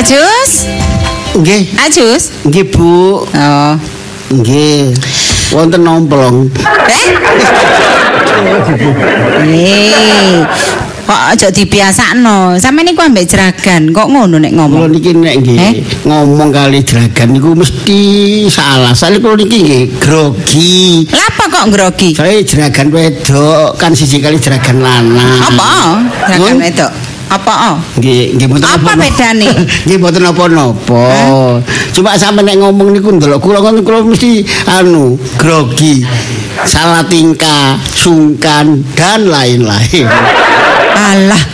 Ajus? Nggih, Ajus? nggih Bu. Oh. Nggih. Wonten nomplong. Eh? Eh. Kok aja dibiasakno. Sampe niku ambek jeragan, kok ngono nek Kula ngomong. niki nek nggih Eh? ngomong kali jeragan niku mesti salah. Soale kula niki nggih grogi. Lapa kok grogi? Saya jeragan wedok kan siji kali jeragan lanang. Apa? Jeragan wedok. Apa? oh? Nggih, nggih mboten Apa napa-napa. bedane? Nggih mboten napa-napa. Cuma sampe nek ngomong niku ndelok kula kan kula mesti anu grogi. Salah tingkah, sungkan dan lain-lain. Alah.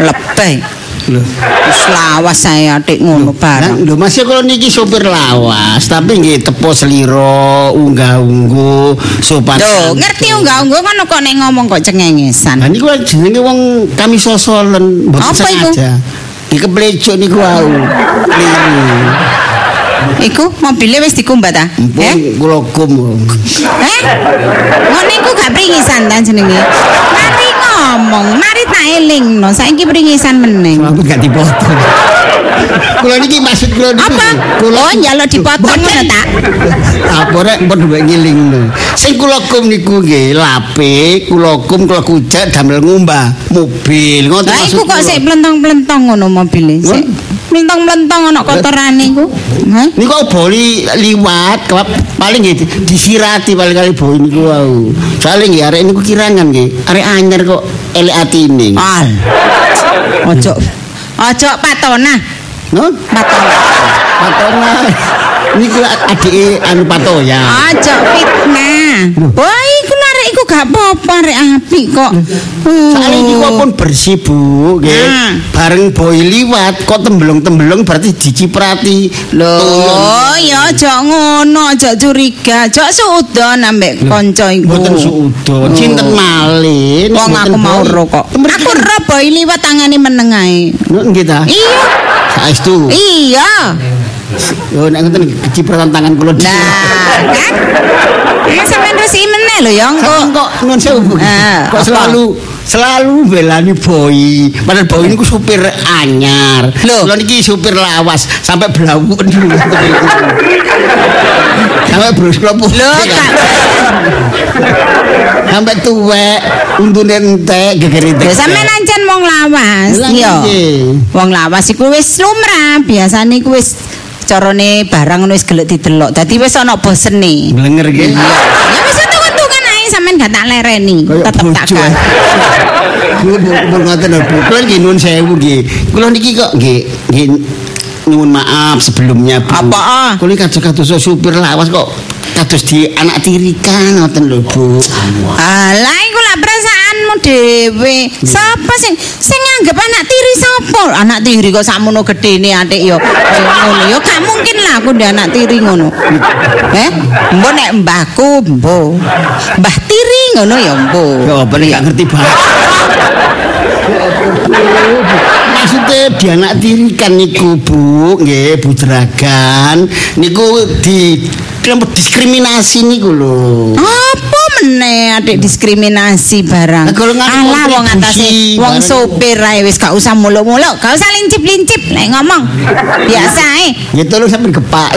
Lebay. Lho. Wis lawas saya atik ngono barang. Lho masih kalau niki sopir lawas, tapi nggih tepo seliro, unggah-ungguh, sopan. Santun. ngerti enggak kan kok nek ngomong kok cengengesan. Nah niku jenenge wong kami sosolen, mboten sengaja. Iki keplecuk niku wau. Kliru. Iku mobilnya wis dikumbat ta? Eh? Mpun kula kum. Eh? Ngono iku gak pringisan ta jenenge. Mari ngomong, mari tak elingno. Saiki pringisan meneng. Aku gak dipotong. Kula niki maksud kula niku. Apa? Kula Oh, njaluk dipotong ngono ta? Apa rek pun mbek ngilingno. Sing kula kum niku nggih lape, kula kum kula kujak damel ngumbah mobil. Ngoten Lah iku maksud kok sik plentong-plentong ngono mobile. Sik plentong-plentong ana kotorane iku. Hah? Niku boli liwat paling nggih di- disirati paling kali boi niku wau. Soale nggih arek niku kirangan nggih. Arek anyar kok elek atine. Al. Ojo. Ojo patona. No? Patona. Patona. Niku adike anu patoya. Ojo fitnah. Boy, gak apa-apa arek apik kok. Soale niku pun bersih Bu, nggih. Hmm. Bareng boi liwat kok temblong-temblong berarti diciprati. Loh, ya aja ngono, aja curiga, aja suudon ambek kanca iku. Mboten suudon, cinten malih. Wong aku mau ro kok. Aku ro boy liwat tangane meneng ae. Nggih ta? Iya, Saestu. iya. Yo nek ngoten kecipratan tangan kula dhewe. Nah, kan? Ini sampean meneh lho ya engko. Kok kok nun sewu? Ah, kok selalu selalu belani boy. Padahal boy niku supir anyar. Lho niki supir lawas sampai blawuk dulu. sampai brus putih. Lho, Kak. Sampai tuwek, untune entek geger entek. Lho sampean ancen wong lawas. Iya. Wong lawas iku wis lumrah, biasane iku wis carane barang wis gelek didelok. Dadi wis ana bosene. Blenger nggih. Ya wis untung-untungan ae sampean gak tak lereni. Tetep tak kan. Bu, bu, ngoten lho. Kula nggih nuwun sewu nggih. Kula niki kok nggih nggih nyuwun maaf sebelumnya, Bu. Apa, ah? Kula kados-kados supir lawas kok kados di anak tirikan ngoten lho, Bu. Alah perasaanmu dhewe. Sapa sing sing nganggep anak tiri sapa? Anak tiri kok sakmono gedene atik yo. Kaya ngono yo gak mungkin lah aku ndek anak tiri ngono. Eh? Mbok nek mbahku mbok. Mbah tiri ngono ya mbok. Ya apa nek gak ngerti banget. Maksudnya di anak tirikan niku Bu, nggih Bu Jeragan niku di diskriminasi niku lho. Apa meneh adik diskriminasi barang. Alah wong atase wong sopir ae wis gak usah muluk-muluk, gak usah lincip-lincip lek ngomong. Biasa ae. Ya tolong sampai gepak.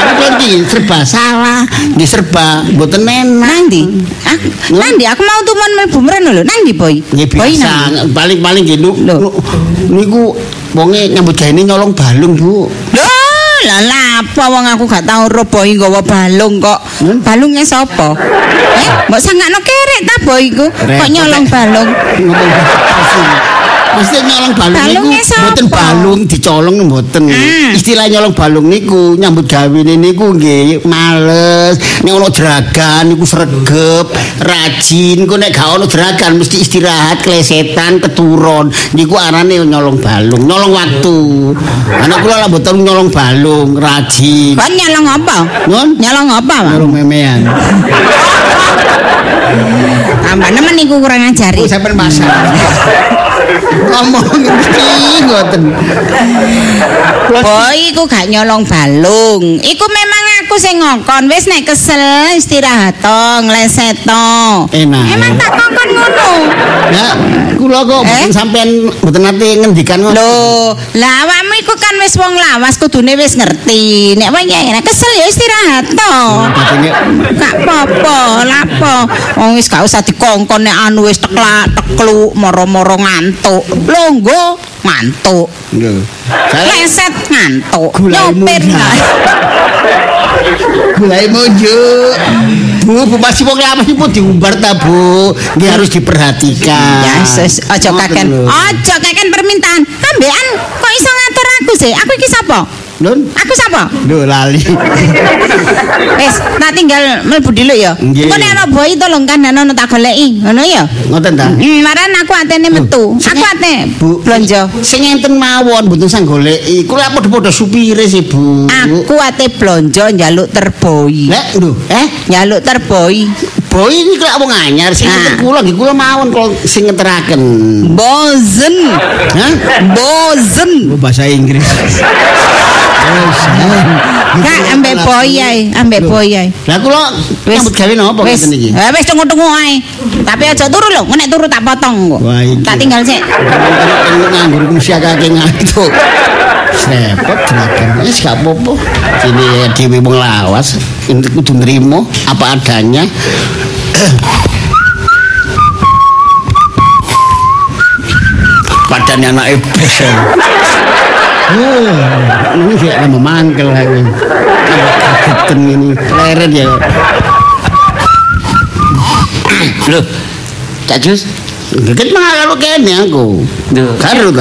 Aku iki serba salah, nggih serba mboten enak. Nandi? Aku, Nandi aku mau tuman mlebu mrene lho. Nandi boy? Boy biasa, paling-paling Lho. nu- niku wonge nyambut gawe nyolong balung, Bu. Loh, lah apa wong aku gak tau ro boy nggawa balung kok. Hmm? Balungnya sapa? Eh, mbok sangakno kerek ta boy iku? Kok nyolong balung? Mesti nyolong balung niku sapa? mboten balung dicolong mboten. Hmm. Istilah nyolong balung niku nyambut gawe niku nggih males. Nek ono jeragan niku sregep, rajin. Ku nek gak ono jeragan mesti istirahat, klesetan, keturun. Niku arane nyolong balung, nyolong waktu. Anak kula lah mboten nyolong balung, rajin. Kon nyolong apa? Nun? Nyolong apa, Bang? Nyolong memean. Tambah nemen iku kurang ajari. Oh, sampean masak. Ngomong mesti ngoten. Boy iku gak nyolong balung. Iku memang aku sing ngongkon wis nek kesel istirahat to ngleset to Enak. emang tak kongkon ngono Ya, kula kok Eh? sampean mboten nate ngendikan. Lho, lah awakmu iku kan wis wong lawas kudune wis ngerti. Nek wae nek kesel ya istirahat to. Gak apa-apa, lapo. Wong wis gak usah dikongkon nek anu wis teklak tekluk moro-moro ngantuk. Longgo ngantuk. lho. Leset ngantuk. Nyopir. Gulai mojo. Bu, bu masih wong lawas iku diumbar ta, Bu? Nggih harus diperhatikan. Ya, sus, ojo kaken. Ojo kaken permintaan. Ambekan kok iso ngatur aku sih? Aku iki sapa? Lun, Aku sapa? lho lali. Wis, tak tinggal mlebu dulu ya. Engko nek ana boi tolong kan ana tak goleki. Ngono ya. Ngoten ta? Hmm, maran aku atene metu. Aku ate Bu, blonjo. Sing enten mawon mboten sang goleki. Kula padha-padha supire sih, Bu. Aku ate blonjo njaluk terboi. Lek, lho, eh? Njaluk terboi. Boy ini kok wong anyar sing Nah. kula nggih kula mawon kalau sing ngeteraken. Bozen. Hah? Bozen. Oh, bahasa Inggris. Kak ambek boi ae, ambek boi ae. Lah kula nyambut gawe napa wis, ngeten iki? eh, wis tunggu-tunggu ae. Tapi aja turu lho, nek turu tak potong kok. Iki. Tak tinggal sik. nganggur kusiakake ngantuk. Repot juragan. Wis gak apa-apa. Ini dhewe wong lawas, kudu nrimo apa adanya. Badannya anaknya besar. Oh, ini kayak nama mangkel aku. Kagetan ini, leret ya. Loh, Cak Jus. Kaget malah kene aku. Duh. Karo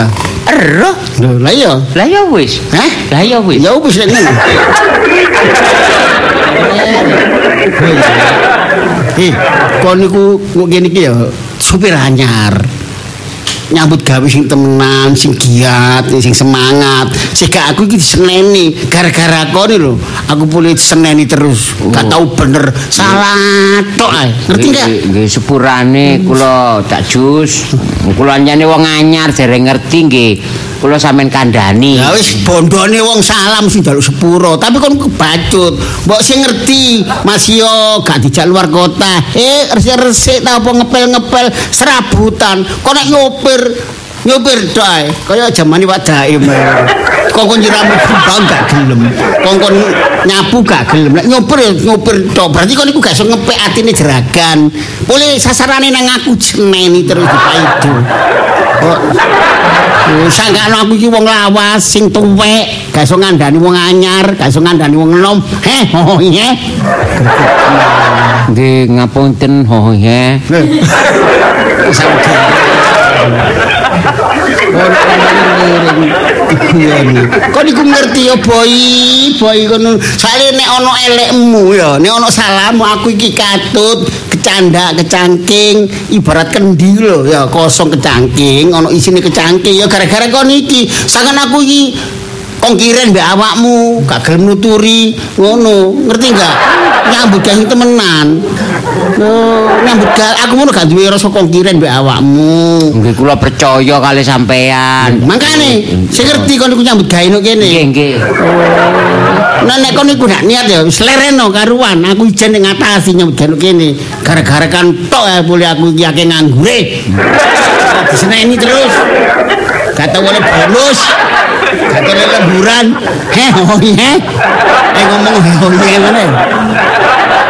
Ero. Lho, lah iya. Lah ya wis. Hah? Lah ya wis. Ya wis ngono. Eh, kon niku ngene iki ya supir anyar. Nyambut gawe sing temenan, sing giat, sing semangat. Sing gak aku iki diseneni gara-gara kon lho. Aku boleh diseneni terus. Gak tau bener salah tok ae. Ngerti gak? Nggih, sepurane kula Cak Jus. Kula nyane wong anyar dereng ngerti nggih. Kula sampean kandhani. Ya wis bondone wong salam sing jaluk sepuro, tapi kon kebacut. Mbok sing ngerti, Mas yo gak dijak luar kota. Eh, resik-resik ta apa ngepel-ngepel serabutan. Kok nek nyopir nyopir tok ae. Kaya jamane Pak Daim. Kongkon nyiramu bang gak gelem. Kongkon nyapu gak gelem. Nek nyopir ya nyopir tok. Berarti kon iku gak iso ngepek atine jeragan. Boleh sasarane nang aku jeneni terus dipaido. Kok Oh, sangkano aku iki wong lawas sing tuwek, gak iso ngandani wong anyar, gak iso ngandani wong enom. Heh, oh iya. Nggih ngapunten ho ya. Kok niku ngerti ya boy, boy kono. Soale nek ana elekmu ya, nek ana salahmu aku iki katut, kecanda, kecangking, ibarat kendi lho ya, kosong kecangking, ana isine kecangking ya gara-gara kon iki. Sangan aku iki kongkiren mbek awakmu, gak gelem nuturi, ngono. Ngerti enggak? Nyambut gawe temenan. Loh, nyambut gawe aku ngono gak duwe rasa kongkiren mbek awakmu. Nggih kula percaya kali sampean. Makane, sing ngerti kon iku nyambut gawe nok kene. Nggih nggih. Nah nek kon iku gak niat ya wis lereno karuan. Aku ijen ning ngatasi nyambut gawe nok kene. Gara-gara kan tok ya boleh aku iki akeh nganggure. Diseneni terus. Kata oleh bonus. Kata oleh lemburan. Heh, oh iya. Eh ngomong iya mana?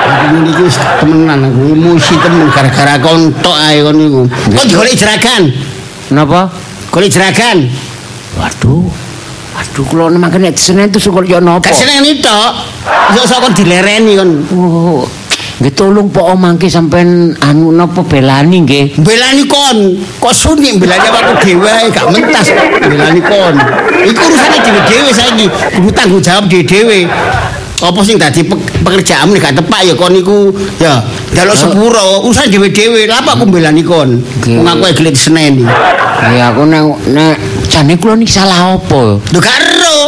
Aku ini iki wis temenan aku emosi temen gara-gara kon tok ae kon iku. Kok digolek jeragan? Napa? Golek jeragan. Waduh. Waduh kula mangke nek Senin itu kok yo napa? Gak seneng tok. Iso-iso kon dilereni kon. Oh. Nggih tolong Pak mangke sampean anu napa belani nggih. Belani kon, kok sunik belani awakku dhewe ae, gak mentas belani kon. Iku urusane dhewe-dhewe saiki, kudu tanggung jawab dhewe-dhewe. Apa sing dadi pe pekerjaan gak tepak ya kon iku ya jaluk sepuro, urusan dhewe-dhewe. Lah apa aku belani kon? Wong aku ae gelem diseneni. Ya aku nek nek jane kula niki salah apa? Lho gak ero.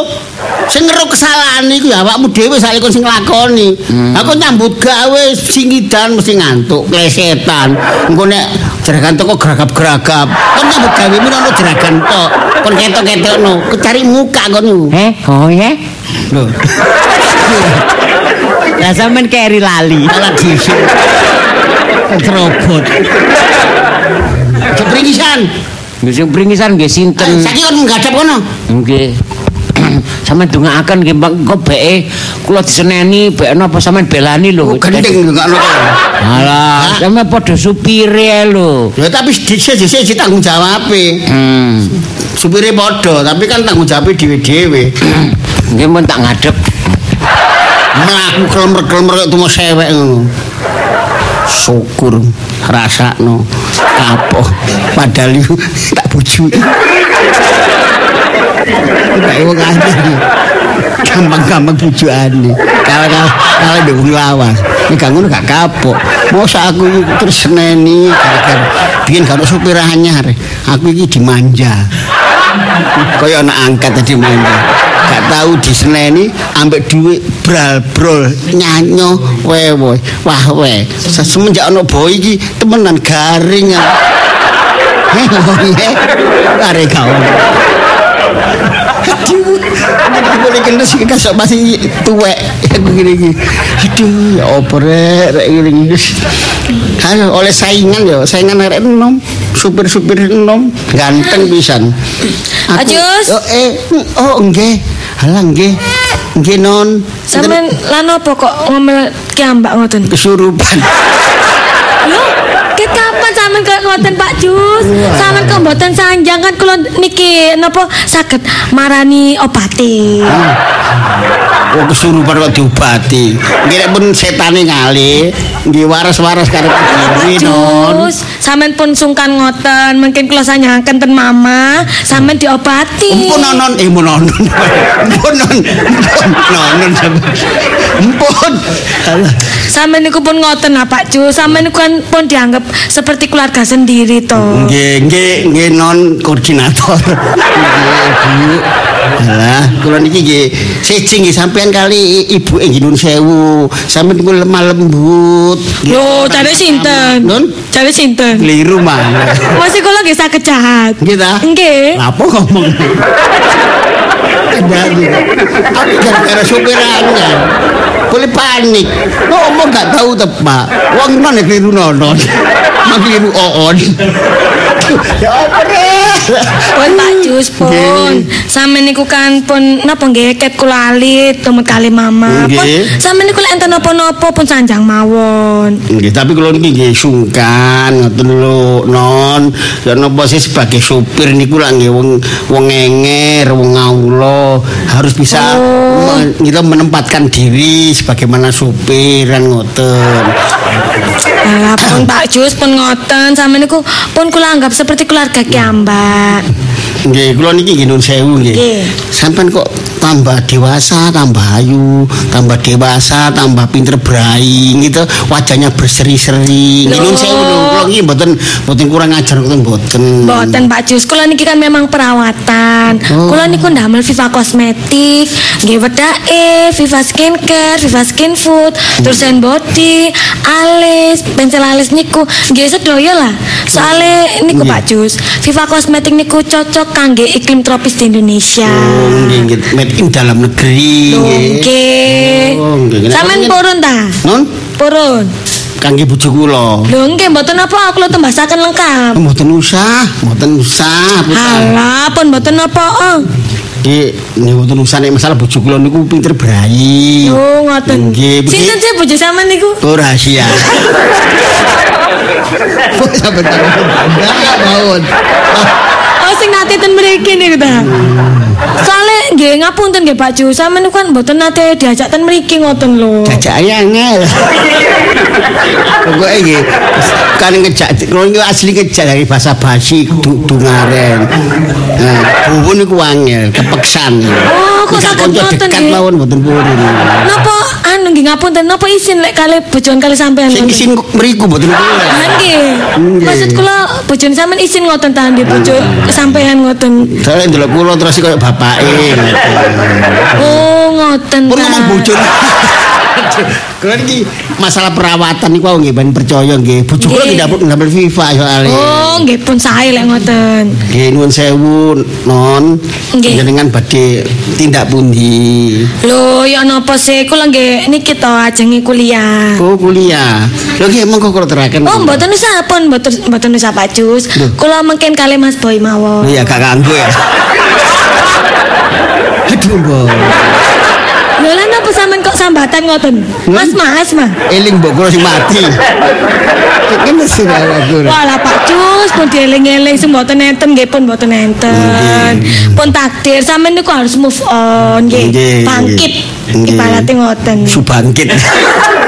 Sing ngero kesalahan iku ya awakmu dhewe saiki kon sing nglakoni. Aku nyambut gawe singidan mesti ngantuk, klesetan. Engko nek jeragan teko geragap-geragap. Kon nyambut gawe mun ono jeragan tok. Kon ketok-ketokno, kecari muka kon iku. Eh, oh ya. Lho. Lah sampean keri lali. Malah dhisik. Terobot. Jepringisan. Nggih sing pringisan nggih sinten? Saiki kon nggadap kono. Nggih. Sampeyan dongaaken nggih Mbak kok beke kula diseneni bek napa sampeyan belani lho. Oh, gending ngono. Alah, sampeyan padha supire lho. Ya tapi dhisik-dhisik tanggung jawab Hmm. Supire padha, tapi kan tanggung jawab dhewe-dhewe. Nggih mun tak ngadep. Mlaku klemer-klemer kaya tumo sewek ngono. Syukur rasakno kapok padahal tak bujui. Tak wong aja. Gampang-gampang bujukane. Kalau kalau ndek wong lawas. Nek gak ngono gak kapok. Mosok aku terus gara-gara biyen gak ono supir anyar. Aku iki dimanja. Kaya anak angkat tadi manja. Gak tahu diseneni ambek duit bral brol nyanyo wewe wah we semenjak ono boy iki temenan garing ya. Heh, are kawan. Aduh, aku boleh kena sih kasok masih tuwek aku gini gini. Aduh, ya oper rek gini gini. Halo, oleh saingan ya, saingan rek enom, supir-supir enom, ganteng pisan. Ajus. Oh, eh, oh enggak, halah enggak, enggak non. Sampeyan lan apa kok ngomel kiambak ngoten? kesurupan. Lho, ket kapan sampean kok ngoten Pak Jus? Sampean kok mboten sanjang kan kula niki napa saged marani obati. Oh kesurupan kok diobati. Nggih nek pun setane ngali, nggih waras-waras karep diri non. Jus, sampean pun sungkan ngoten, mungkin kula sanyangaken ten mama, sampean diobati. Empun nonon, eh empun nonon. Empun non, nonon. Empun. Alah. Sampean niku pun ngoten lah Pak Jus, sampean niku kan pun dianggap seperti keluarga sendiri toh. Nggih, nggih, nggih non koordinator. Nggih, Bu. Alah, kula niki nggih siji nggih sampean kali ibu ing Gunung Sewu. Sampeyan niku lemah lembut. Nggih. Lho, cari sinten? Non Cari sinten? keliru mana? Masih kula nggih saged jahat. Nggih ta? Nggih. Apa ngomong? Kendali. Aku gara-gara supirane. Boleh panik. Ngomong gak tahu tepak. Wong ya keliru nonon. Makliru oon. Ya apa? Pun Pak Jus pun. Sampe niku kan pun napa nggih ket kula alit tumut kali mama. Pun sampe niku lek enten napa-napa pun sanjang mawon. Nggih, tapi kalau niki nggih sungkan ngoten lho, Non. Ya napa sih sebagai supir niku lah nggih wong wong ngenger, wong ngawula harus bisa Oh. men- kita menempatkan diri sebagaimana supir kan ngoten. Alah pun Pak Jus pun ngoten sampe niku pun kula anggap seperti keluarga kiambak. Nggih, kula niki nggih nun sewu nggih. Nggih. Sampeyan kok tambah dewasa, tambah ayu, tambah dewasa, tambah pinter brai gitu, wajahnya berseri-seri. Loh. sewu lho, kula niki mboten mboten kurang ajar ngoten mboten. Mboten Pak Jus, kula niki kan memang perawatan. Oh. Kula niku ndamel Viva Kosmetik, nggih wedake, Viva Skincare, Viva Skin Food, terus hand body, alis, pensil alis niku nggih sedaya lah. Soale niku Nggih. Pak Jus, Viva Kosmetik niku cocok kangge iklim tropis di Indonesia. Oh, nggih, nggih, made in dalam negeri nggih. Nggih. Oh, nggih. Sampeyan nggih? purun ta? Non Purun. kangge bojo kula. Lho nggih mboten apa kula tembasaken lengkap. Mboten usah, mboten usah. Alah, pun mboten apa. Oh. Nggih, nggih mboten usah nek masalah bojo kula niku pinter brai. Oh, ngoten. Nggih. Sinten sih bojo sampean niku? Oh rahasia. Sampai tahu. Enggak mawon. Oh sing nate ten mriki niku ta. Soale nggih ngapunten nggih Pak Ju, sampean niku kan mboten nate diajak ten mriki ngoten lho. Jajak angel. Pokoke nggih kan ngejak kalau ini asli ngejak dari bahasa basi du, dungaren. Nah, bubu niku angel, kepeksan. Oh, saged kanca ngoten, dekat nggih? mawon mboten purun. Napa anu nggih ngapunten napa izin lek kali bojon kali sampean Sing isin mriku mboten Ah, kula. nggih. Nggih. Maksud kula bojon sampean izin ngoten ta nggih bojo sampean ngoten. Soalnya ndelok kula terus kaya bapake. Oh, ngoten Pun ta. ngomong bojo. Kula iki masalah perawatan niku nggih ben percaya nggih. Bojo kula Nggih. nggih dapur ndamel FIFA soalnya. Oh, nggih pun sae lek ngoten. Nggih nuwun sewu non. Nggih. Jenengan badhe tindak pundi? Lho, ya napa sih kula nggih niki to ajengi kuliah. Oh kuliah. Lho nggih monggo kula teraken. Oh, mboten usah pun, mboten mboten usah Pak Jus. Kula mungkin kali Mas Boy mawon. Iya gak ganggu ya. Aduh, Mbok. Lho lah napa sampean kok sambatan ngoten? Mas Mas mah. Eling mbok kula sing mati. Iki mesti aku. Walah Pak Jus pun dieling-eling sing mboten enten nggih pun mboten enten. Pun takdir sampean niku harus move on nggih. Bangkit. Ibaratnya ngoten. Subangkit.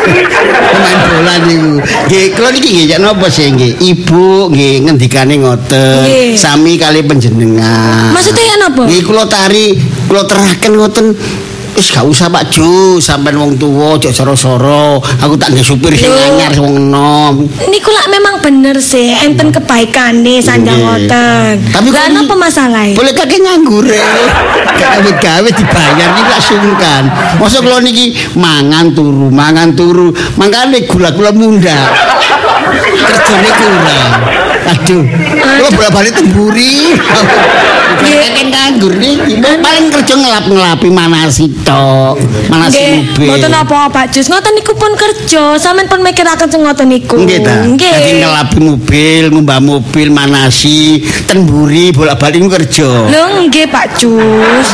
Pemain bola niku. Nggih, kula niki nggih jan napa sih nggih? Ibu nggih ngendikane ngoten. Sami kali panjenengan. Maksudnya ya napa? Nggih kula tari, kula teraken ngoten. Wis gak usah Pak Ju, sampean wong tuwa aja soro-soro. Aku tak nggih supir sing anyar wong enom. Niku lak memang bener sih, enten kebaikane sanjang Nggih. ngoten. Tapi Lah napa masalahnya? Boleh kakek nganggur ya. Gak gawe dibayar iki gak sungkan. Masa kula niki mangan turu, mangan turu, mangkane gula-gula munda. Kerjane kurang. Aduh, kula bolak-balik temburi. Kakek nganggur niki, paling kerja ngelap-ngelapi manasi tok, manasi Nggih, mobil. mboten apa Pak Jus. Ngoten niku pun kerja, sampean pun mikiraken sing ngoten niku. Nggih ta. Dadi Nggih. ngelapi mobil, ngumbah mobil, manasi, temburi, bolak-balik kerja. Lho nggih Pak Jus.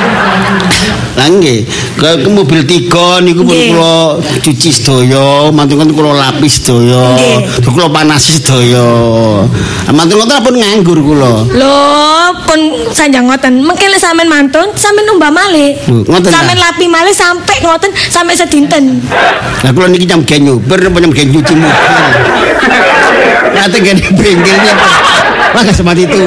Lah nggih, ke, ke mobil tiga niku pun Nggih. kula cuci sedaya, mantun kula lapis sedaya, Nggih. kula panasi sedaya. Mantun ngoten pun nganggur kula. Lho, pun sanjang ngoten. Mengke lek sampean mantun, sampean numbah malih. Ngoten? Sampean lapi malih sampai ngoten sampai sedinten. Lah kula niki jam gen nyuper apa jam gen cuci mobil. Nanti gen di bengkelnya. Wah, semati itu.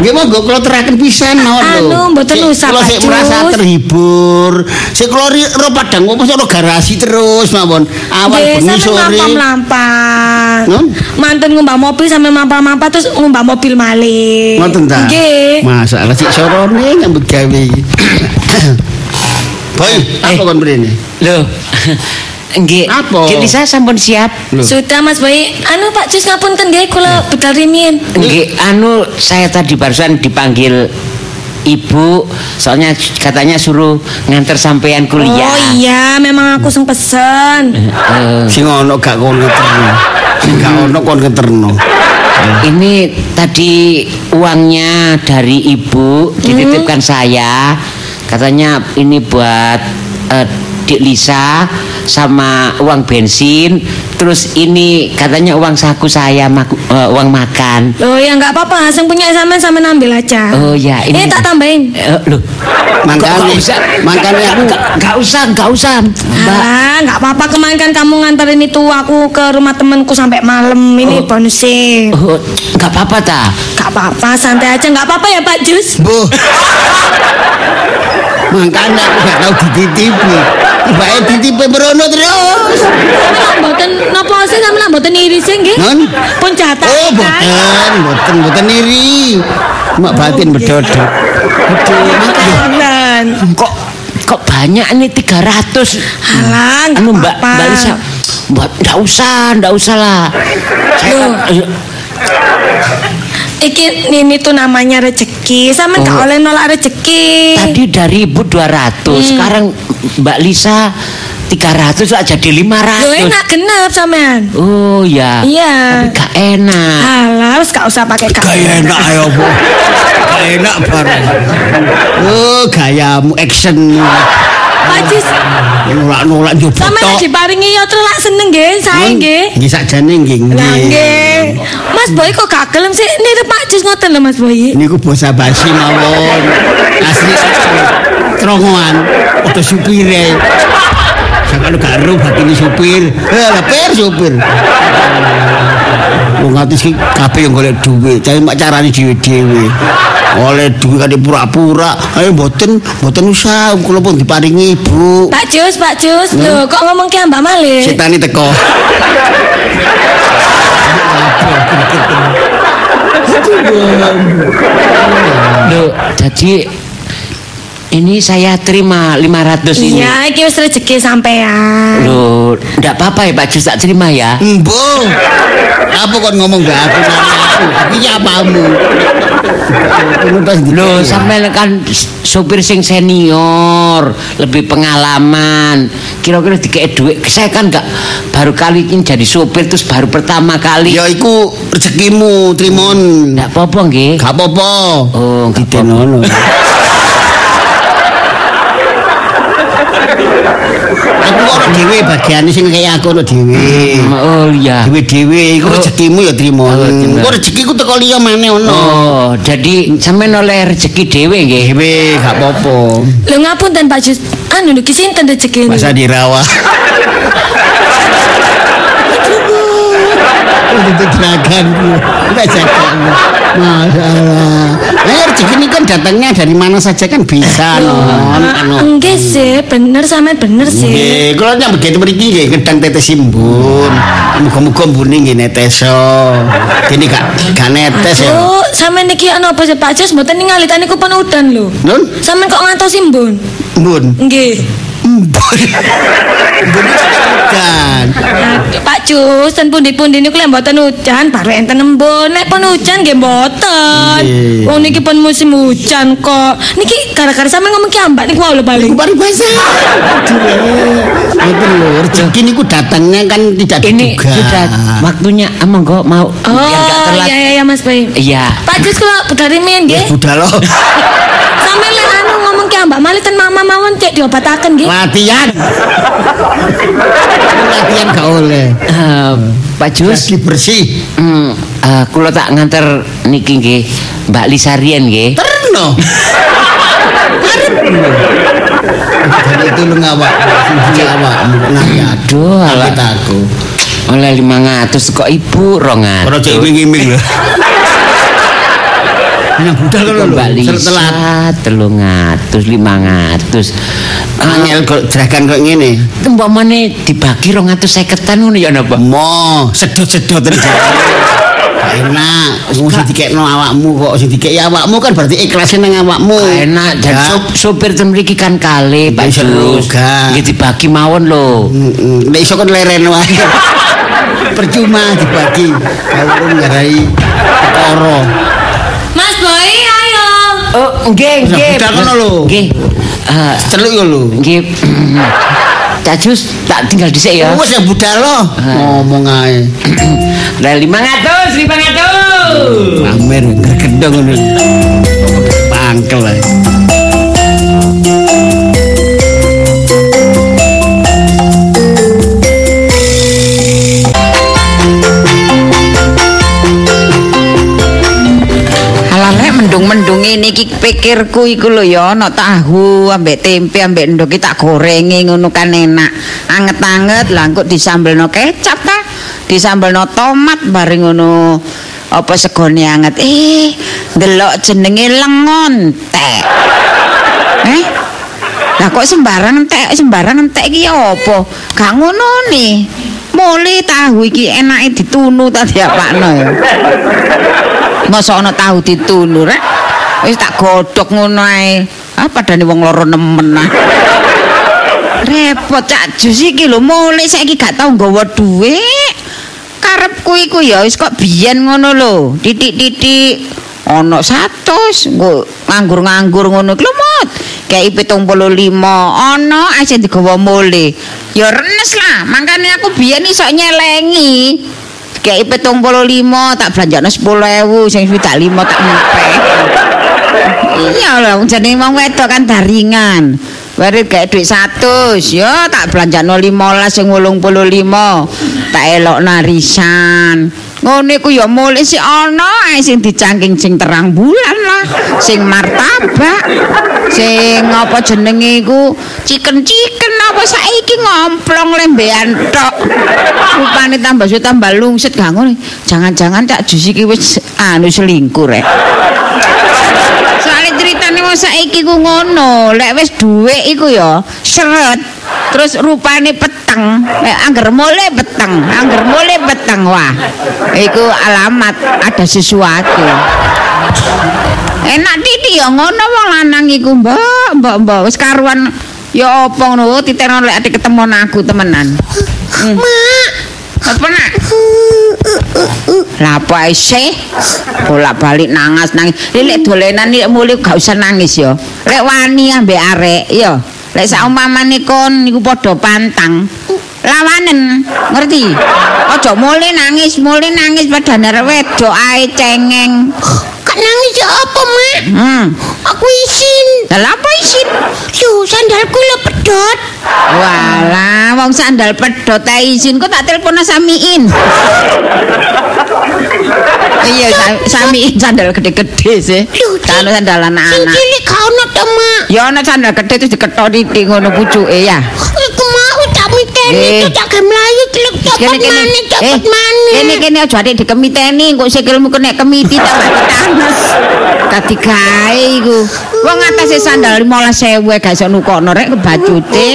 Nggih monggo kula teraken pisan mawon lho. Anu, mboten Sik, usah, Kula sik merasa terhibur. Sik kula ro padang opo ro garasi terus mawon. Awal bengi sore. mampang-mampang. Nun? Mantun ngumbah mobil sampe mampang-mampang terus ngumbah mobil malih. Ngoten ta? Nggih. Masalah sik sorone nyambut gawe iki. Boy, apa kon mrene? Loh. Nggih. Apa? Nggih Lisa sampun siap. Loh. Sudah Mas Boy, anu Pak Jus ngapunten nggih kula bedal rimin. Nggih, anu saya tadi barusan dipanggil ibu, soalnya katanya suruh nganter sampean kuliah. Oh iya, memang aku sing pesen. Eh, Sing ono gak kon ngeterno. Sing gak ono kon ngeterno. ini tadi uangnya dari ibu dititipkan saya. Katanya ini buat eh, Dik Lisa sama uang bensin. Terus ini katanya uang saku saya maku- eh, uang makan. Loh ya nggak apa-apa, sing punya sampean sampean ambil aja. Oh ya, ini Ini tak tambahin. Eh, loh. Makanya- Nggak usah. makanya aku- Nggak- usah, nggak usah. Mbak. Ah, nggak apa-apa kemarin kan kamu nganterin itu aku ke rumah temanku sampai malam. Ini Oh. bonusnya. Oh, nggak apa-apa ta. Nggak apa-apa, santai aja. Nggak apa-apa ya Pak Jus. Bu. Aku gak tau dititipi. Tiba-tiba dititipi berono terus. Mboten napa sih sampeyan mboten iri sih nggih? Pun catat. Oh, kan? boten, boten, boten iri. Mak batin bedodok. Aduh, Makanan. Kok kok banyak ini 300. Halah, nggak Anu Mbak. Mbak Lisa. Mbak, enggak usah, enggak usah lah. Saya Iki ini tuh namanya rezeki. Sampeyan nggak Oh. oleh nolak rezeki. tadi dari Ibu 200, sekarang Mbak Lisa 300 lah jadi Yo 500. enak genep sampean. Oh ya. Iya. Tapi gak enak. Halah, wis gak usah pakai Gak enak ya, Bu. Gak enak bareng. Oh, gayamu action. Pak Jus, Nolak-nolak njupuk sampean tok. diparingi yo telak seneng nggih, sae nggih. Nggih sakjane nggih. Lah nggih. Mas Boy kok gak gelem sih nirep Pak Jus ngoten lho Mas Boy. Niku basa basi mawon. Asli trongoan ada supire. Sakalo gak ero batine supir. Eh, per supir. Wong ati sing kabeh yang golek duit, tapi mak carane dhewe-dhewe. Oleh duit kan pura-pura. Ayo mboten, mboten usah kula pun diparingi ibu. Pak Jus, Pak Jus, lho kok ngomong ke Mbak Malik? Setane teko. Loh, jadi Ini saya terima 500 ini. Iya, iki wis rezeki sampean. Loh, enggak apa-apa ya Pak Jus tak terima ya. Embo. Apa kon ngomong gak aku aku? Iki apamu? Dikek Loh, sampean kan sopir sing senior, lebih pengalaman. Kira-kira dikei duit. Saya kan enggak baru kali ini jadi sopir terus baru pertama kali. Ya iku rezekimu, Trimon. Enggak apa-apa nggih. Gak apa-apa. Oh, enggak apa-apa. Aku ora dhewe bagiane sing kaya aku ora dhewe. Oh iya. Dhewe-dhewe iku Oh. rezekimu ya. Oh, bener. Engko rezekiku teko liya maneh ono. Oh, jadi sampean oleh rezeki dhewe nggih. Dhewe gak apa-apa. Lho ngapunten Pak Jus. Anu niki sinten rezeki Masa dirawat. Itu juragan Kita jaga Masalah Nah rezeki ini kan datangnya dari mana saja kan bisa non. Enggak sih, bener sampean bener sih. Nggih, kalau nyambut gitu mriki nggih gedang tetes simbun. Muga-muga mbune nggih neteso. Dene gak gak netes ya. Oh, sampean niki anu apa sih Pak Jus mboten ningali tani kupon udan lho. Nun, Sampean kok ngantos simbun? mbun. Nggih. Mbun. Mbun kan. Aduh, Pak Jus, ten pundi-pundi niku lek mboten hujan, baru enten embun. Nek pun hujan nggih mboten. Wong niki pun musim hujan kok. Niki gara-gara sampean ngomong ki ambak niku wae lho paling. Baru bahasa. Itu lho, rezeki niku datangnya kan tidak Ini diduga. sudah waktunya ah, monggo mau biar nggak Oh, telat. iya iya iya Mas Bayu. Iya. Pak Jus kula dari min Ya nggih. sudah loh. Lek ngomong ki ambak malih ten mama mawon cek diobataken nggih. Latihan. Latihan gak oleh. Eh, Pak Jus, Lagi bersih. hmm, eh, kula tak nganter niki nggih Mbak Lisarien nggih. Terno. Jadi itu lu ngawak, sing awak, nah ya. Aduh, ala. Sakit aku. Oleh 500 kok ibu 200. Ora cek iming-iming lho. Nah, budal kan lho. Telat. Lisa 300 500. Angel kok jeragan kok ngene. Mana dibagi 250-an ngono ya napa? Mo, sedot-sedot enak, wong sing dikekno awakmu kok sing dikeki awakmu kan berarti ikhlasin nang awakmu. Enak dan Ya. sopir ten mriki kan kali Pak Jus. Nggih dibagi mawon lho. Nek iso kan leren wae. Percuma dibagi. Kalau ngarai perkara. Oh, nggih, Wis, nggih. budal kono lho. Nggih. Eh, Celuk yo lho. nggih. Cak Jus tak tinggal dhisik ya. Wes ya budal lo. Ngomong ae. Lah 500, 500. Pamer gergedong ngono. Pangkel ae. Ini iki pikirku iku lho ya ana tahu ambek tempe ambek endok iki tak gorengi ngono kan enak. Anget-anget lah engko disambelno kecap ta. Disambelno tomat bareng ngono apa segone anget. Eh, ndelok jenenge lengon tek. Eh? Lah kok sembarang entek, sembarang entek iki apa? Gak ngono nih. Mule tahu iki enake ditunu ta diapakno ya. Masa ana tahu ditunu rek? Wis tak godhog ngono ae. Ah padane wong loro nemen ah. Repot cak jus iki lho mule saiki gak tau nggawa dhuwit. Karepku iku ya wis kok biyen ngono lho. Titik-titik ana 100 nggo nganggur-nganggur ngono iki lho mot. Kayak 75 ana aja digawa mule. Ya renes lah, makane aku biyen iso nyelengi. Kayak petung puluh lima tak belanjane sepuluh ewu sing swidak lima tak nyampe. Iya lah, jadi mau wedok kan daringan. Baru kayak duit satu, yo tak belanjane lima sing wolung puluh lima, tak elok narisan. Ngono iku ya mulai si ae sing dicangking sing terang bulan lah, sing martabak, sing apa jenenge iku chicken-chicken apa saiki ngomplong lembean tok. Rupane tambah suwe tambah lungset gak ngono. Jangan-jangan tak jus iki wis anu selingkuh rek. Saiki ku ngono, lek wis dhuwit iku ya seret. Terus rupane peteng, lek angger mule peteng, angger mule peteng wah. Iku alamat ada sesuatu. Enak titik ya ngono wong lanang iku, Mbak. mbok-mbok wis karuan ya apa ngono titeno lek ketemu aku temenan. Hmm. Nak? Lah apa isih? Bolak-balik nangas nangis. Lek dolenan iki mulih gak usah nangis ya. Lek wani ambek arek ya. Lek saumpamane kon niku padha pantang. Lawanen, ngerti? Aja mulih nangis, mulih nangis padane arek wedok ae cengeng. Kak nangis ya apa, Mak? Hmm. Aku isin. Lah apa isin? Yo, sandalku lo pedot. Walah, wong sandal pedhot ae izin kok tak telepon Samiin. iya, Sa- Samiin sandal gede-gede sih. Lho, Kan sandal Sing anak-anak. cilik gak ono to, Mak. Ya ana sandal gede terus diketok titik ngono pucuke ya. Iku mau tak miteni Eh. itu tak game celuk cepet maneh cepet maneh. Eh, Kene kene aja adik dikemiteni kok sikilmu kena kemiti tambah tetanus. Dadi gawe iku. Wong atase sandal 15.000 gak iso nukokno rek kebacute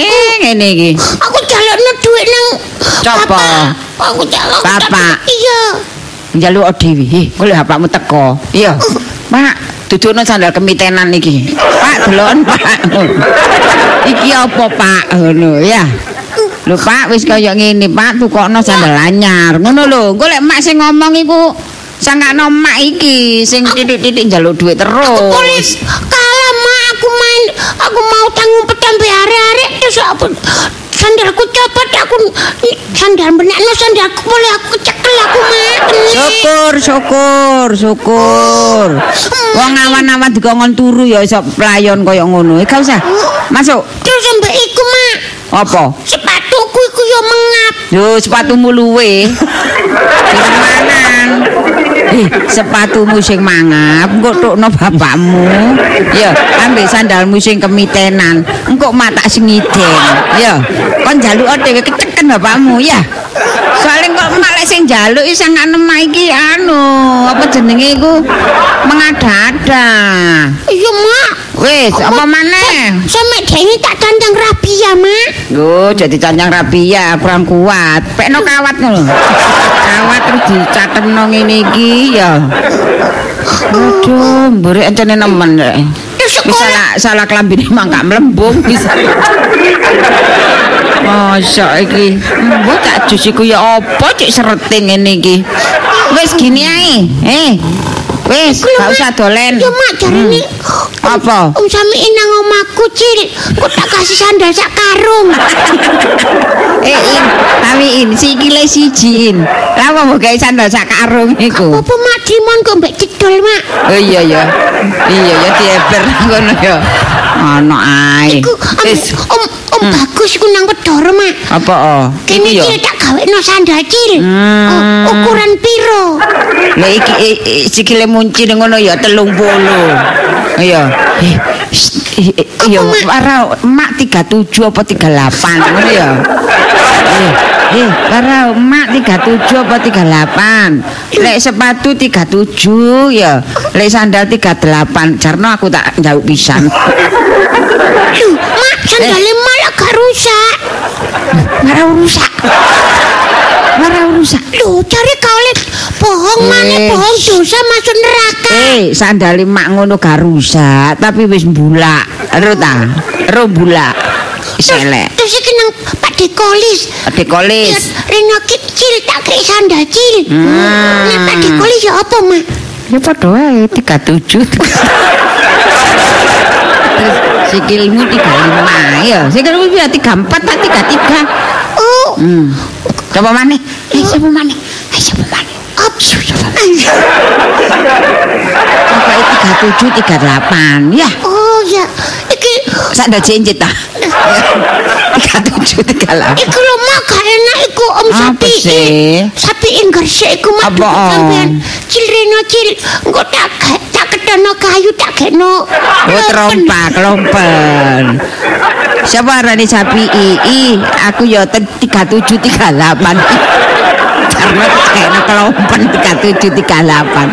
ngene iki. Aku jalukno dhuwit nang Copo? Bapak. Aku jaluk. Bapak. Iya. njaluk dhewe. Eh, golek bapakmu teko. Iya. Pak, dudukno sandal kemitenan iki. Pak, delon, Pak. iki apa, Pak? Ngono ya. Lho, Pak, wis kaya ngene, Pak, tukokno sandal anyar. Ngono lho. Engko lek mak sing ngomong iku sangkano mak iki sing titik-titik njaluk duit terus. Boleh kalah mak aku main aku mau tanggung petambe arek-arek terus apa sandalku copot aku sandal benakno sandalku boleh aku cekel aku mak Syukur, syukur, syukur. Wong awan-awan dikongkon turu ya iso playon kaya ngono. Gak usah. Masuk. terus sampai iku mak Apa? sepatuku iku yo mengap Yo sepatumu luwe. Sing mangan. Eh, sepatumu sing mangap, engko tukno bapakmu. Ya, ambil sandalmu sing kemitenan. Engko mak tak sing ngiden. Ya, kon njaluk dhewe keceken bapakmu ya. Soalnya kok mak lek sing njaluk iki sang anem iki anu, apa jenenge iku mengada-ada. iya mak Wis, apa maneh? sampe dene tak tandang rabi ya mak Yo, jadi cancang rapi ya, kurang kuat. Pekno kawat ngono. Kawat terus dicatemno ngene iki ya. Aduh, mburi encene nemen rek. Wis sekolah salah salah klambine mangkak mlembung bisa. Masa iki, mbok tak jus iku ya apa cek sereting ngene iki. Wis gini ae. Eh. Wis, gak usah dolen. Yo mak jarine Apa? Om samiin nang omahku cil kok tak kasih sandal sak karung Eh, in, tapi in, sikile sijiin. Lah apa mbok gawe sandal sak karung iku? apa mak dimon kok mbek cedol mak Oh iya ya. Iya ya dieber ngono ya. Ono ae. Iku Wis, om, om bagus iku nang Wedoro mak. apa oh? Kene Iki tak gawekno sandal cil. Hmm. Ukuran piro? Lah iki eh, eh, sikile munci ngono ya 30. Iya. Eh, eh, eh, Iya, Apa, Mak? para mak 37 apa 38 ngono ya. Eh, eh, para mak 37 apa 38. Lek sepatu 37 ya. Lek sandal 38. Jarno aku tak jauh pisan. Mak sandalnya malah gak rusak. Marah rusak. Marah rusak. Loh, cari kau oleh bohong mana Eh. bohong dosa masuk neraka. Eh, sandali mak ngono gak rusak, tapi wis mbulak. Ero ta? Ero mbulak. Wis elek. Terus iki nang Pak Dekolis. Adik Ya, kolis. Reno kecil tak kei sandal cil. Hmm. Nah, Pak Dekolis ya apa, Mak? Ya padha wae 37. Terus sikilmu 35 ya. Sikilmu ya 34 tak 33. Oh, Hmm. Coba maneh. Eh, coba maneh. Eh, coba maneh. up. Pokoke 37 38 ya. Oh, ya. Iki Sandal cincit ta. 37 38. Iku lho mak gak enak iku om Apa sapi. sih? Sapi inggersik iku mak Apa, duduk Om? sampean. Cil reno cil. Engko tak ge- tak ketono kayu tak gekno. Oh trompa, kelompen. Siapa arane sapi i? I, aku ya ten 37 38. Karena kayaknya kelompen 37 38.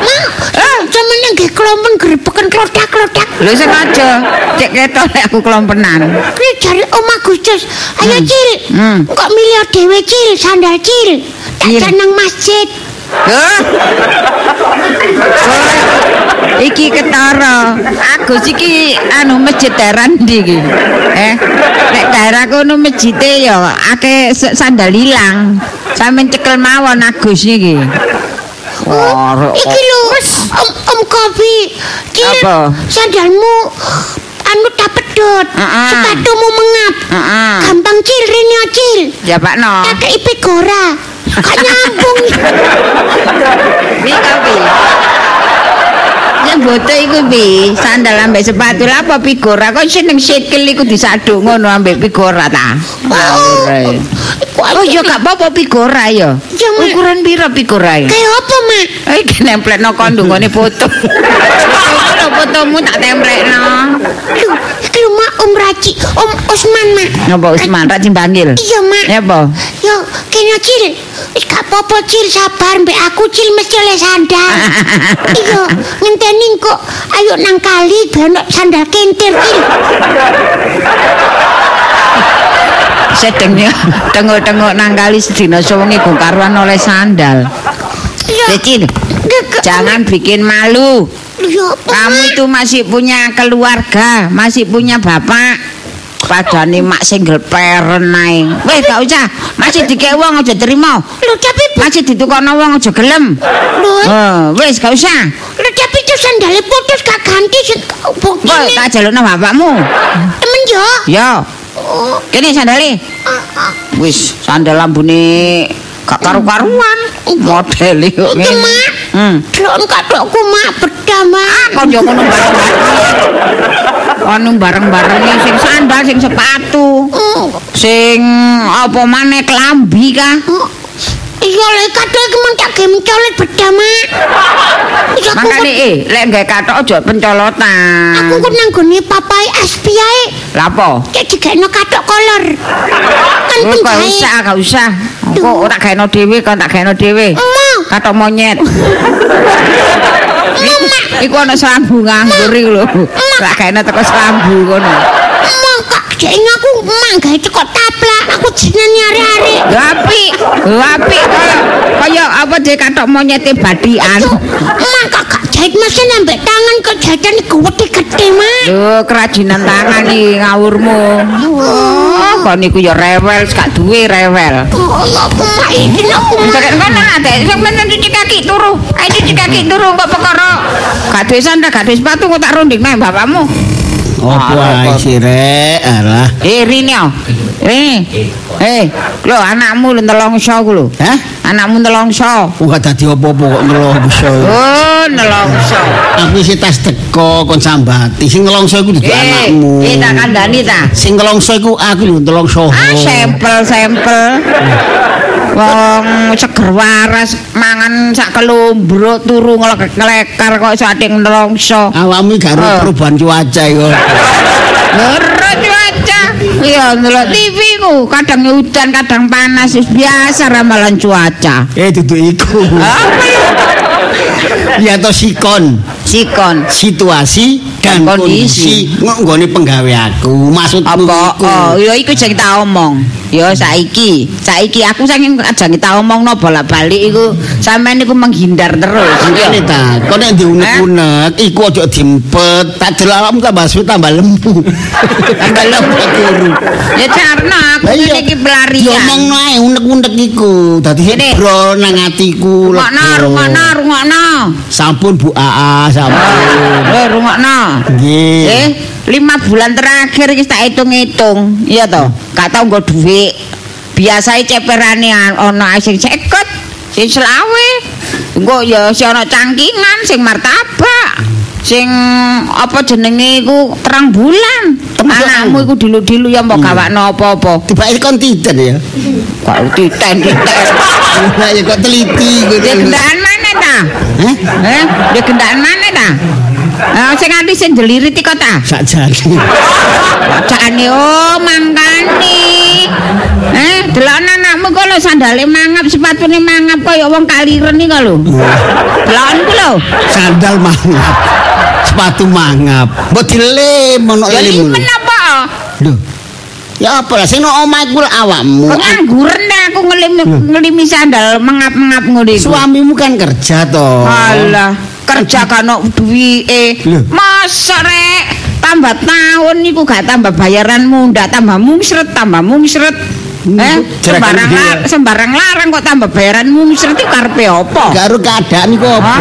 Nggih kelompen grebekan klotak-klotak. Lho sengaja cek ketok nek aku kelompenan. Kuwi jare Om Agustus. Ayo cil. Hmm. Kok milih dhewe cil sandal cil. Tak nang masjid. Hah? Iki ketara. Agus iki anu masjid daerah ndi iki? Eh, nek daerah kono masjide ya akeh sandal ilang. Sampeyan cekel mawon Agus niki. Wah, Iki lho, Om Om Kopi. Apa? sandalmu anu tak pedot. Heeh. Sepatumu mengap. Heeh. Gampang Cil, rene ya, Cil. Ya Pak No. Kakek ipe gora. Gak nyambung. Pi kopi. Ya bote iku pi, sandal ambek sepatu lah apa pigora kok seneng sikil iku disaduk ngono ambek pigora ta. Ngawur ae. Oh ya gak apa-apa pigora ya. Ukuran piro pigora ya? Kayak apa, Mak? Eh iki nemplekno kondungane foto. Foto fotomu tak templekno. Iki lho, Mak, Om Raji, Om Usman, Mak. Napa Usman ra Cimbangil? Iya, Mak. Ya apa? Yo, kene Cil. Wis gak apa-apa, Cil, sabar mbek aku, Cil, mesti oleh sandal. Iya, ngenteni kok ayo nang kali ono sandal kentir, Cil. Sedengnya tengok-tengok nang kali sedina sewengi go karuan oleh sandal. Iya. Cecil, Gak- jangan bikin malu. Apa, Kamu itu masih punya keluarga, masih punya bapak. Padane mak single parent nae. Weh, gak usah. Masih dikek wong aja terima. Lho, tapi Masih ditukokno wong aja gelem. lho, Oh, wis gak usah. lho, itu sandalnya putus gak ganti Kok bukti tak jalukno bapakmu. temen yo. Yo, Oh, kene sandale. ah, ah. Wis, sandal lambune gak karu-karuan. Model kok Iki, ngene. Mak. Hmm. Drone katokku mak beda mak. Kok yo ngono bareng-bareng. Anu bareng-bareng sing sandal, sing sepatu. Hmm. Sing apa maneh klambi kah? Iya lek katok iki men tak game colet beda mak. Aku Makane eh lek gawe kathok aja pencolotan. aku kok nang gone papai SP ae. Lah apa? Cek digekno katok kolor. Kan Oh, gak penjahit. usah, gak usah. Kok ora gaeno dhewe, kok tak gaeno dhewe. Kathok monyet. Iku ana selambu nganggur iku lho. Tak gaeno teko selambu kono. Jeknya aku gawe teko taplak. Aku jenenge are-are. Gapi, gapi kaya kaya apa dhewe kathok monyete badian. Mak kak gak jahit mesin ambek tangan kok jahitan gede-gede mak. Lho, kerajinan tangan iki ngawurmu. Oh, kon niku ya rewel, gak duwe rewel. Oh, mak iki aku. Sakit kono ate, sing men cuci kaki turu. Ayo cuci kaki turu kok perkara. Gak duwe sandal, gak duwe sepatu kok tak runding nang bapakmu. Apa ae rek? Alah. Eh, Rini. Eh. Eh, lho anakmu lho nelongso ku lho. Hah? Anakmu nelongso. Kok gak dadi apa-apa kok nelongso. Oh, nelongso. Aku sih tas teko kon sambati. Sing nelongso iku dudu Eh, anakmu. eh tak kandhani ta. Sing nelongso iku aku lho nelongso. Ah, sampel, sampel. Wong seger waras mangan sak kelombrok turu ngelekar kok sating nelongso. Awakmu gak ro perubahan cuaca iku. Ora cuaca. Iya, ndelok TV ku, kadang hujan, kadang panas, biasa ramalan cuaca. Eh dudu iku. Apa? Ya to sikon. Sikon. situasi dan kondisi nggone penggawe aku maksudku Apa? iku. Oh, ya iku sing tak omong. Ya saiki, saiki aku saking ajang tak omongno bolak-balik iku sampean niku menghindar terus. Ngene Iya. ta, kok nek diunek-unek iku aja diempet, tak delalem tambah suwe tambah lembu. Tambah lembu. Guru. Ya carna aku iki pelarian. Diomongno ae unek-unek iku, dadi hebro nang atiku. Rungokno, lega. rungokno, rungokno. Sampun Bu AA, sampun. Eh, rungokno. Nggih. Eh, lima bulan terakhir iki tak hitung-hitung. Iya toh, gak tau nggo dhuwit. Biasane ceperane ana sing 50, sing selawe. Engko ya si ana cangkingan sing martabak. Sing apa jenenge iku terang bulan. Anakmu iku dilu-dilu ya mbok gawakno apa-apa. Tibake kon titen ya. Kok titen-titen. Lah ya kok teliti gitu. gendaan mana ta? Hah? Eh, dia gendaan mana ta? Eh, sing ati sing delirit iki kok ta? Sakjane. Bacane oh mangkane. Eh, delok anakmu kok lho sandale mangap, sepatune mangap kaya wong kaliren iki lho. Delok ku lho. Sandal mangap. Sepatu mangap. Mbok dilem ono Ya lem. limen apa? Lho. Ya apa lah sing nang omah iku awakmu. Kok ngangguren dah aku ngelimi ngelimi sandal mangap-mangap iku. Suamimu kan kerja toh. Alah, kerja gak ono duwike. Lho. Masa rek tambah tahun niku gak tambah bayaran mundak, tambah mungsret, tambah mungsret. Eh, sembarang sembarang larang kok tambah bayaran itu karepe apa? Karo keadaan iku apa?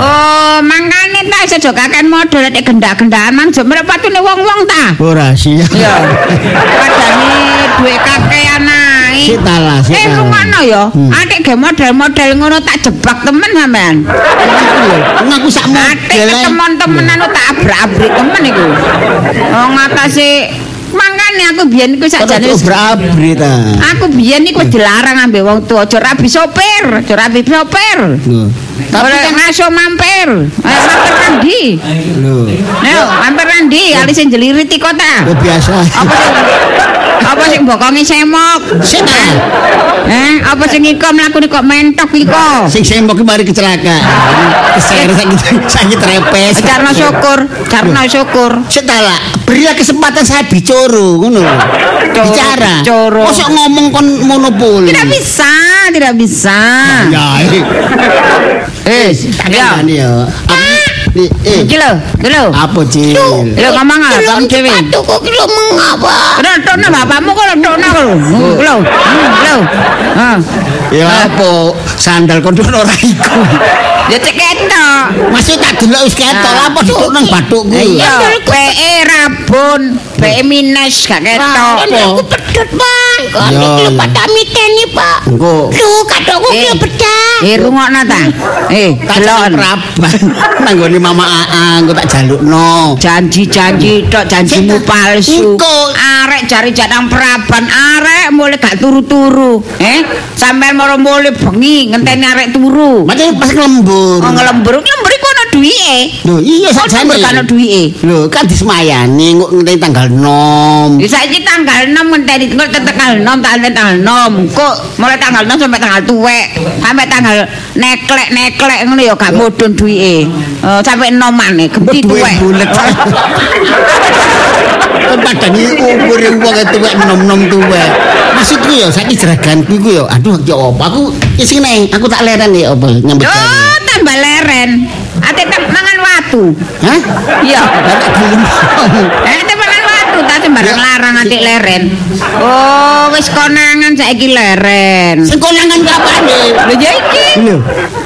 Oh, mangkane ta sejo kaken modal nek gendak-gendakan mang jo mrepatune wong-wong ta. Ora sih. Ya. Padane duwe kakean ae. Sik ta lah, sik Eh rungono ya. Hmm. Atik ge model-model ngono tak jebak temen sampean. Ngaku sak model. ae. temen-temenan tak abrak-abrik temen iku. Atase mangkane aku biyen iku sakjane tak berabri ta. Aku biyen iku wis dilarang ambek wong tuwa aja rabi sopir, aja rabi sopir. Lho. Tapi kan ngaso mampir. Mampir Randi. lho. Ayo, mampir Randi, alis sing jeliriti kota. Ya biasa. Apa sing Apa sing bokonge semok? Ta. Eh, apa sing iko mlakune kok mentok iko? Sing sembok ki mari kecelakaan. Keser sakit sakit trepes. Carno syukur, carno syukur. Sik ta lah. Berilah kesempatan saya bicara ngono. lho. Bicara. Mosok ngomong kon monopoli. Tidak bisa, tidak bisa. Ya, eh. Eh, Tak ya. kandani ya. Aku- Nih, eh. Iki lho, iki lho. Apa, Cil? Lho ngomong apa kamu dhewe? Sepatu kok kira mengapa? Rotokno bapakmu kok rotokno lho. Hmm, Lho, hmm, lho. Ah. Ya apa? Sandal kon ora iku. Ya cek ketok. Masih tak delok wis ketok Ah. apa sih nang bathukku. Iya, PE rabun, PE minus gak ketok. Apa? Aku pedot, Pak. Ya, iki lho pada miteni, Pak. Engko Lho, kadokku Eh. kira bedah. Eh rungokno ta. Eh, delon. praban. Nanggone Mama Aa engko tak jalukno. Janji-janji tok janjimu palsu. Engko. Arek cari jadang praban, arek mulai gak turu-turu. Eh, sampean moro mulai bengi ngenteni arek turu. Macam pas lembur. Oh ngelembur, ngelembur iku duwike. Lho, iya sakjane. lembur kan ono duwike. Lho, kan disemayani kok ngenteni tanggal 6. Ya saiki tanggal 6 ngenteni kok tanggal 6 tanggal tanggal 6. Kok mulai tanggal 6 sampai tanggal tuwek, sampai tanggal neklek-neklek ngono ya gak mudhun duwike. Eh, sampai 6 maneh genti Duwe tuwek. bulet. Padani umure wong tuwek nom-nom tuwek. Maksudku ya saiki jeraganku iku ya aduh ya apa aku isi neng aku tak leren ya apa nyambut gawe. Oh, tambah leren. Ate mangan watu. Hah? Iya. Lah tak gelem. Ate watu ta sembarang larang ati leren. Oh, wis konangan saiki leren. Sing konangan kapane? Lho ya iki. Lho,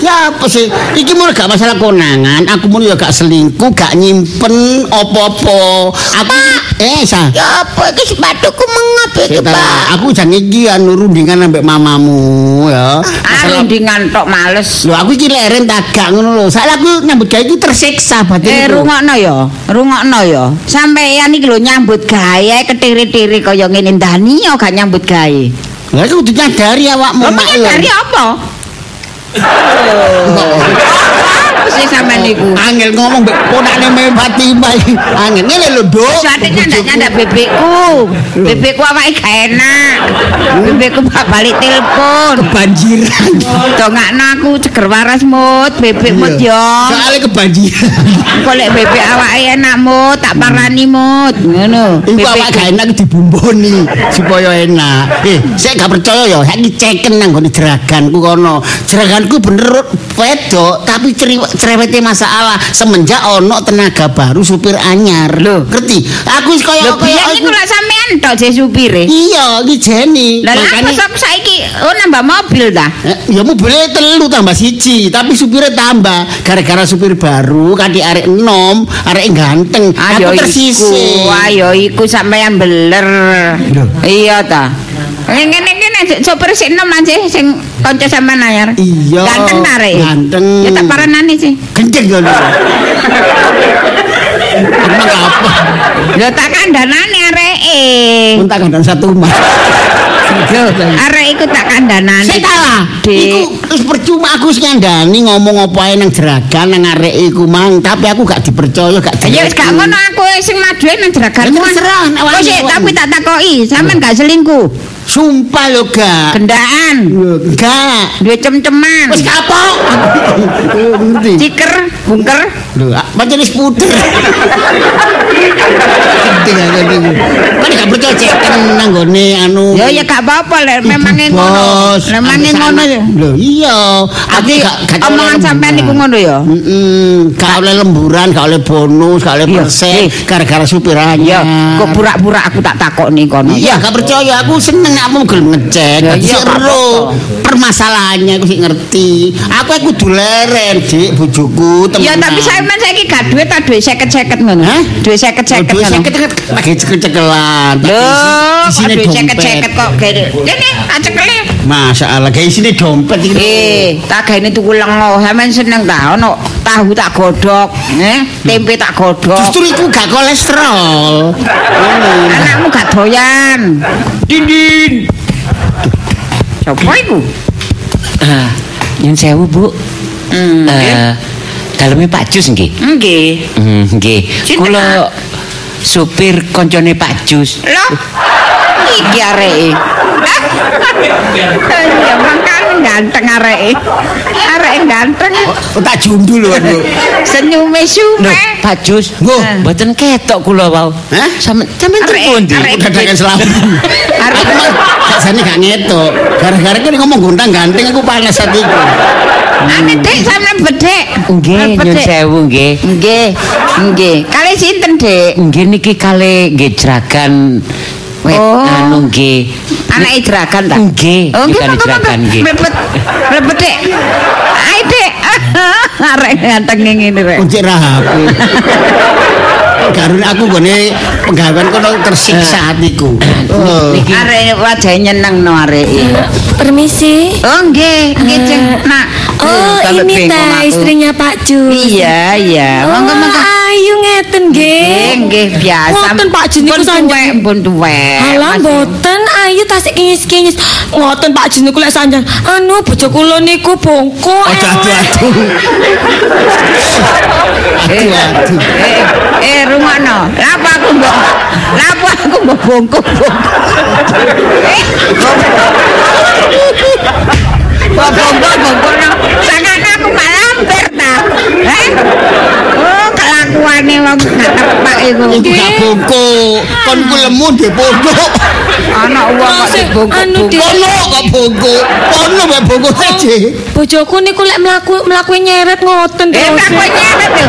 ya apa sih? Iki mau gak masalah konangan, aku mau ya gak selingkuh, gak nyimpen opo-opo. Aku eh sa. Ya apa iki sepatuku mengapa iki, Pak? aku jangan iki anu rundingan ambek mamamu ya. Ah, rundingan tok males. Lho aku iki leren tagak ngono lho. Salah aku nyambut gawe iki tersiksa batin. Eh rungokno ya, rungokno ya. Sampeyan iki lho nyambut gawe ketiri-tiri kaya ngene ndani gak nyambut gawe. Lah aku kudu nyadari awakmu Lah mak. dari apa? Apa sih sampean niku? Angel ngomong mbek ponakne me Fatimah. iki. Angel ngene lho, Dok. Suate nyandak-nyandak bebekku. Bebekku awake gak enak. Bebekku bak balik telepon. Kebanjiran. Dongakno aku ceger waras mut, bebek mut yo. Soale kebanjiran. Kok lek bebek awake enak mut, tak parani mut. Ngono. Iku awak Bebekku. gak enak dibumboni supaya enak. Eh, saya gak percaya ya, saiki ceken nang gone jeraganku kono. Jeraganku bener wedok, tapi ceri- cerewete masalah semenjak ono tenaga baru supir anyar. Lho. ngerti? Aku wis kaya Lho biyen iku lek sampean tok je supire. Iya, iki. Lah lha apa sok saiki oh nambah mobil ta? Eh, ya mobilnya telu tambah siji, tapi supirnya tambah. Gara-gara supir baru, kadi arek enom, arek ganteng. Ayo aku iku, tersisih. ayo iku sampean beler. Iya ta. Ngene ngene sopir sik enom aja sing kanca sampean anyar. Iya. Ganteng ta rek? Ganteng. Ya tak paranane ya lho. Emang apa? Lho tak kandhanane areke. Pun tak kandang satu mas. Arek iku tak kandhanane. Saya kalah. Dik. Iku wis percuma aku sing ngandani ngomong apa ae nang jeragan nang arek iku mang, tapi aku gak dipercaya, gak Ya wis gak ngono aku sing maduhe nang jeragan. Ya, terserah, nek wani, sik, tapi tak takoki, sampean gak selingkuh. Sumpah lho gak. Gendaan, Lho, Gak. duwe cem-ceman. Wis kapok. Ciker, bungker. Lho, ah, wis puter. Aku. Kan gak percaya ceken nanggone anu. Ya ya gak apa-apa lek memangnya ngono. Bos, Memangnya aku ngono ya. Lho iya, aku gak oleh omongan sampean niku lemburan. ngono ya. Heeh, gak oleh lemburan, gak oleh bonus, gak oleh Iya, persen eh. gara-gara supir Ya, anyar. kok burak-burak aku tak takokni kono. Iya, gak percaya aku seneng kamu gelem ngecek. Ya, iya, seru. Permasalahannya aku sih ngerti. Aku aku kudu leren, Dik, bojoku. Ya tapi saya men saiki gak duit ta duit 50-50 ngono. Hah? Duit 50-50 Duit ngono. seket lagi cekel-cekelan. Loh, Di sini duit dompet. 50-50 kok gini. Ini tak cekeli. Masya Allah, kayak sini dompet iki. Eh, tak gaene tuku lengo, sampean seneng ta ono tahu tak godhok, eh, tempe tak godhok. Justru iku gak kolesterol. Anakmu gak doyan. Dindin. Sopo iku? Ah, nyun sewu, Bu. Hmm. Eh, daleme Pak Jus nggih. Nggih. Hmm, nggih. Kula supir koncone Pak Jus. Loh. Iki areke. Ya makane ganteng areke. Areke ganteng. Oh, tak jundul lho, Bu. Senyume sume. Pak Jus. Nggo. Mboten ketok kula wau. Hah? Sampe sampean teng pundi? arek- Dadakan selamat. Arek- Aku mah sakjane gak ngetok. Gara-gara ngomong gontang ganteng aku panas hatiku. Ane dek sampe bedek. Nggih, nyun Bedek. sewu nggih. Nggih. Nggih. Kali sinten, Dek? Nggih niki kali nggih jeragan wet Oh. anu nggih. Anak Idragan ta? Nggih, Oh, nggih, Idragan, monggo. nggih. Mlebet. Mlebet, Dek. Ayo, Dek. Arek ganteng ngene rek. Kunci rahaku. Karena aku gone penggawean kono tersiksa hatiku. Oh. Niki Arek wajah nyeneng no arek. Permisi. Oh, nggih, nggih. Nak. Oh, Sampai ini teh istrinya Pak Jus. Iya, iya. Oh, Monggo, monggo. Ngeten Nggih, nggih. biasa. Ngoten Pak Jus niku Pun sanjang. pun tuwek. Alah Mas. mboten ayu tasik kinyis-kinyis. Ngoten Pak Jus niku lek sanjang. Anu bojo kula niku bongko. Aduh, aduh, aduh. Eh, Aduh, aduh. eh, eh, rungokno. Lapa aku mbok Lapa aku mbok bongkok-bongkok. Eh, Mbok bongkok-bongkok no. Sangat aku gak lampir ta. Eh? Oh, kelakuane wong gak tepak iku. Gak bongko. Kon ku lemu di bongko. Ana wong kok dibongkok-bongkok. Dik. Kono kok bongko. Kono mek bongko saja. Bojoku niku lek mlaku mlaku nyeret ngoten Eh, terus. mlaku nyet lho.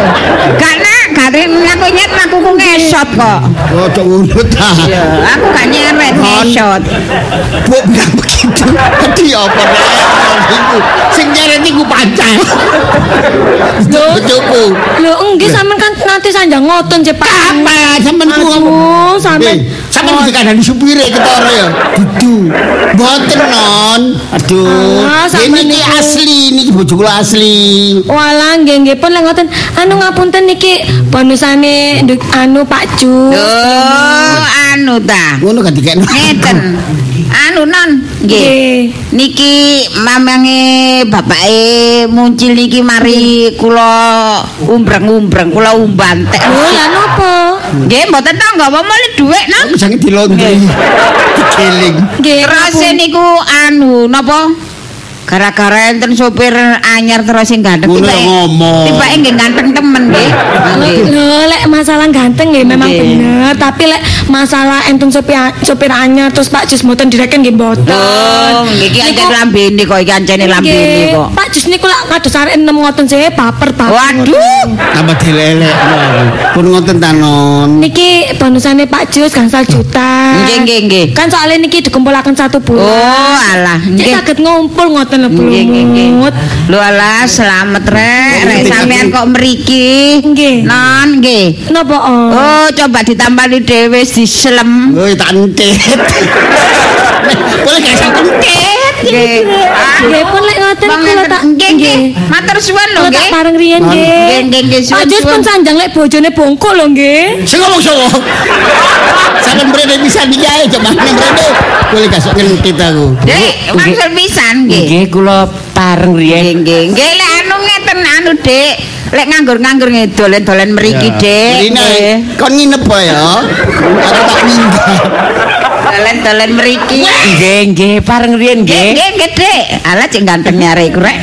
Gak nak, gak mlaku nyet mlakuku ngesot kok. Oh, cok ngono ta. Ya, aku gak nyeret ngesot. Bu, enggak begitu. Tadi apa sing nyeret iku pancen. Bojoku. Lho enggih sampean kan nanti sanjang ngoten Pak. Apa sampean ku sampean Sampean mesti kandhani supire ketara ya. Dudu. Mboten non. Aduh. Ah, Ini asli niki bojoku asli. Walah nggih nggih pun lek ngoten. Anu ngapunten niki bonusane anu Pak Jus. Oh, anu ta. Ngono kan dikene. Ngeten. Anu non, nggih. Niki mamange bapake muncul niki mari kula umbreng-umbreng, kula umbantek. Lho lah napa? Nggih, mboten to nggak mau muli dhuwit non. Sange dilondri. Nggih. Terus ngapun- niku anu napa? Gara-gara enten sopir anyar terus sing ganteng tibake- ngomong. Tibake nggih ganteng temen nggih. Lho, lek masalah ganteng nggih memang bener, tapi lek masalah entung sopir sopir anyar terus Pak Jus mboten direken nggih mboten. Oh, nggih iki ancen lambene kok iki ancene lambene kok. Pak Jus niku lak kados arek enem ngoten sih baper baper. Waduh. Tambah dilelek. Pun ngoten ta non. Niki bonusane Pak Jus gangsal juta. Nggih, nggih, nggih. Kan soalnya niki dikumpulaken satu bulan. Oh, alah, Nggih nggih. saged ngumpul ngoten lho, Nggih, nggih, nggih. Blumut. Lho alah, selamat rek. Rek sampean kok mriki. Nggih. Non, nggih. Napa oh? Oh, coba ditampani dhewe diselem. Oh, tak entit. Boleh gak sak entit. Nggih. Nggih pun lek ngoten kula tak nggih, nggih. Matur suwun lho, Kula tak nggih. pareng riyen Nggih, nggih. nggih, nggih, suwun, Pak Jus pun sanjang lek bojone bongkok lho nggih. Sing ngomong sapa? Sampeyan mrene bisa dijae coba nang mrene. Boleh gak sok ngentit aku. Dek, maksud pisan nggih. nggih kula pareng riyen. Nggih, nggih. Nggih, lek anu ngeten anu, Dik. Lek nganggur-nganggur ngedolen-dolen mriki, Dik. Rina, Nggih. kon nginep apa ya? Aku tak minggat. Dolen-dolen mriki. Nggih, nggih pareng riyen Nggih, nggih. nggih, Dik. Alah cek ganteng nyare iku rek.